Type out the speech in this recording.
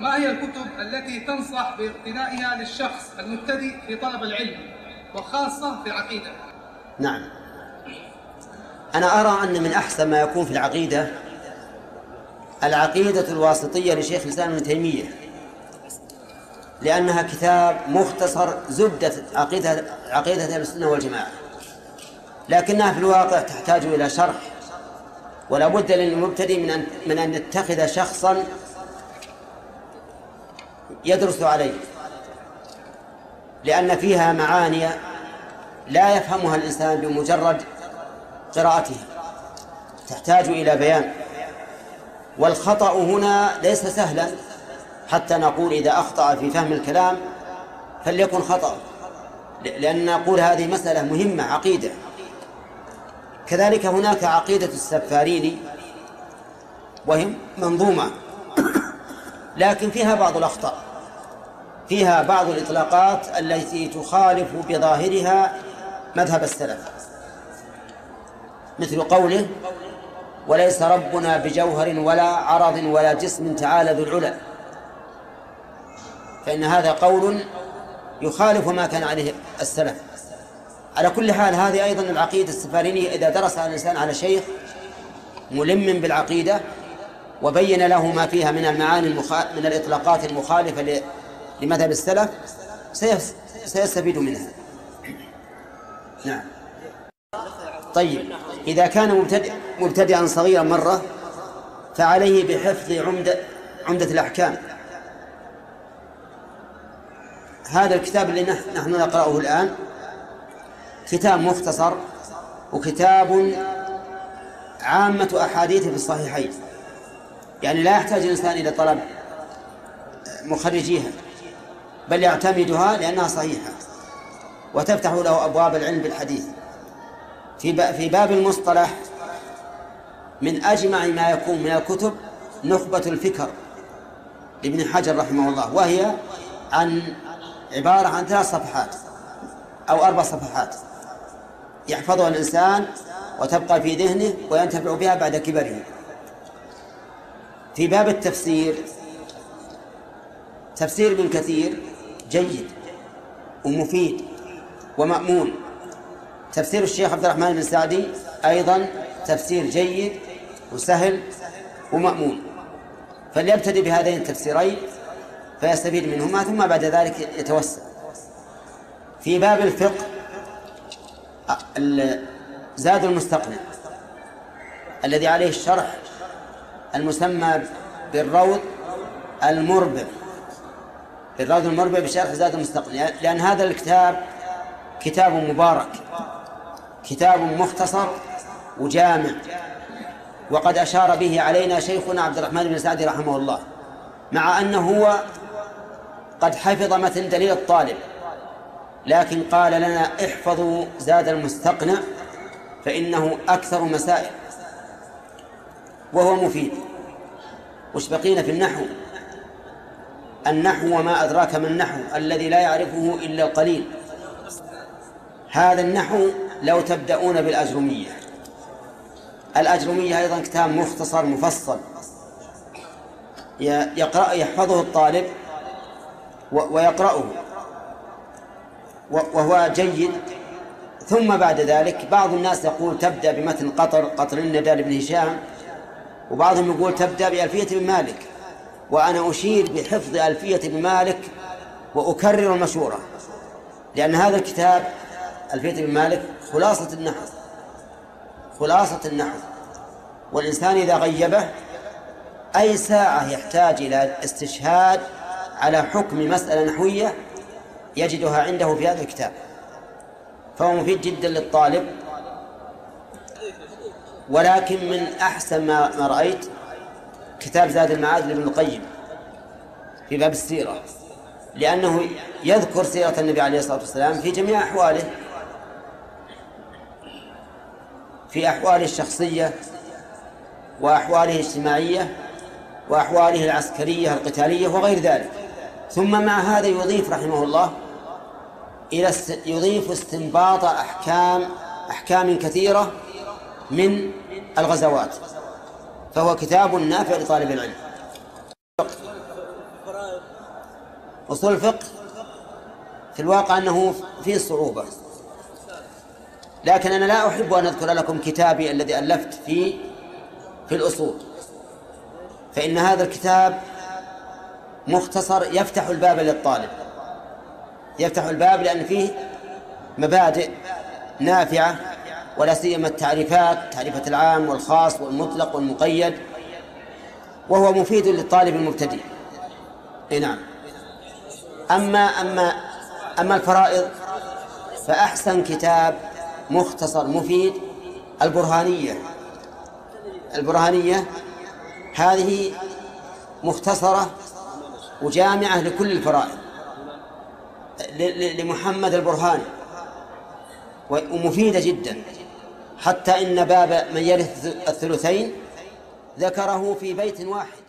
ما هي الكتب التي تنصح باقتنائها للشخص المبتدئ في طلب العلم وخاصة في العقيدة نعم. أنا أرى أن من أحسن ما يكون في العقيدة العقيدة الواسطية لشيخ الإسلام ابن تيمية لأنها كتاب مختصر زبدة عقيدة عقيدة أهل السنة والجماعة لكنها في الواقع تحتاج إلى شرح ولا بد للمبتدئ من أن من أن يتخذ شخصا يدرس عليه. لأن فيها معاني لا يفهمها الإنسان بمجرد قراءتها تحتاج إلى بيان. والخطأ هنا ليس سهلا. حتى نقول إذا أخطأ في فهم الكلام فليكن خطأ. لأن نقول هذه مسألة مهمة عقيدة. كذلك هناك عقيدة السفاريني وهي منظومة. لكن فيها بعض الأخطاء. فيها بعض الإطلاقات التي تخالف بظاهرها مذهب السلف. مثل قوله وليس ربنا بجوهر ولا عرض ولا جسم تعالى ذو العلا فإن هذا قول يخالف ما كان عليه السلف. على كل حال هذه أيضا العقيدة السفارينية إذا درسها الإنسان على شيخ ملم بالعقيدة وبين له ما فيها من المعاني المخا... من الإطلاقات المخالفة. لمذهب السلف سيس... سيستفيد منها. نعم. طيب إذا كان مبتدئ مبتدئا صغيرا مرة فعليه بحفظ عمدة عمدة الأحكام. هذا الكتاب اللي نحن نقرأه الآن كتاب مختصر وكتاب عامة أحاديث في الصحيحين. يعني لا يحتاج الإنسان إلى طلب مخرجيها بل يعتمدها لأنها صحيحة وتفتح له أبواب العلم بالحديث. في في باب المصطلح من أجمع ما يكون من الكتب نخبة الفكر لابن حجر رحمه الله وهي عن عبارة عن ثلاث صفحات أو أربع صفحات. يحفظها الإنسان وتبقى في ذهنه وينتفع بها بعد كبره. في باب التفسير تفسير ابن كثير جيد ومفيد ومأمون. تفسير الشيخ عبد الرحمن بن سعدي أيضا تفسير جيد وسهل ومأمون. فليبتدئ بهذين التفسيرين فيستفيد منهما ثم بعد ذلك يتوسع. في باب الفقه زاد المستقنع الذي عليه الشرح المسمى بالروض المربع. بالروض المربع بشرح زاد المستقنع لأن هذا الكتاب كتاب مبارك كتاب مختصر وجامع. وقد أشار به علينا شيخنا عبد الرحمن بن سعدي رحمه الله مع أنه هو قد حفظ متن دليل الطالب. لكن قال لنا احفظوا زاد المستقنع فإنه أكثر مسائل. وهو مفيد. وش بقينا في النحو. النحو وما أدراك ما النحو الذي لا يعرفه إلا القليل. هذا النحو لو تبدأون بالأجرمية. الأجرمية أيضا كتاب مختصر مفصل. يقرأ يحفظه الطالب ويقرأه. وهو جيد. ثم بعد ذلك بعض الناس يقول تبدأ بمتن قطر قطر الندى لابن هشام. وبعضهم يقول تبدأ بألفية بن مالك وأنا أشير بحفظ ألفية بن مالك وأكرر المشورة لأن هذا الكتاب ألفية بن مالك خلاصة النحو خلاصة النحو. والإنسان إذا غيبه أي ساعة يحتاج إلى استشهاد على حكم مسألة نحوية يجدها عنده في هذا الكتاب. فهو مفيد جدا للطالب ولكن من أحسن ما, ما رأيت كتاب زاد المعاد لابن القيم في باب السيرة لأنه يذكر سيرة النبي عليه الصلاة والسلام في جميع أحواله في أحواله الشخصية وأحواله الاجتماعية وأحواله العسكرية القتالية وغير ذلك. ثم مع هذا يضيف رحمه الله إلى يضيف استنباط أحكام أحكام كثيرة من الغزوات فهو كتاب نافع لطالب العلم. أصول الفقه في الواقع أنه فيه صعوبة. لكن أنا لا أحب أن أذكر لكم كتابي الذي ألفت فيه في الأصول. فإن هذا الكتاب مختصر يفتح الباب للطالب. يفتح الباب لأن فيه مبادئ نافعة ولا سيما التعريفات تعريفة العام والخاص والمطلق والمقيد وهو مفيد للطالب المبتدئ. إي نعم. أما أما أما الفرائض فأحسن كتاب مختصر مفيد البرهانية. البرهانية هذه مختصرة وجامعة لكل الفرائض لمحمد البرهاني ومفيدة جدا. حتى إن باب من يرث الثلثين ذكره في بيت واحد.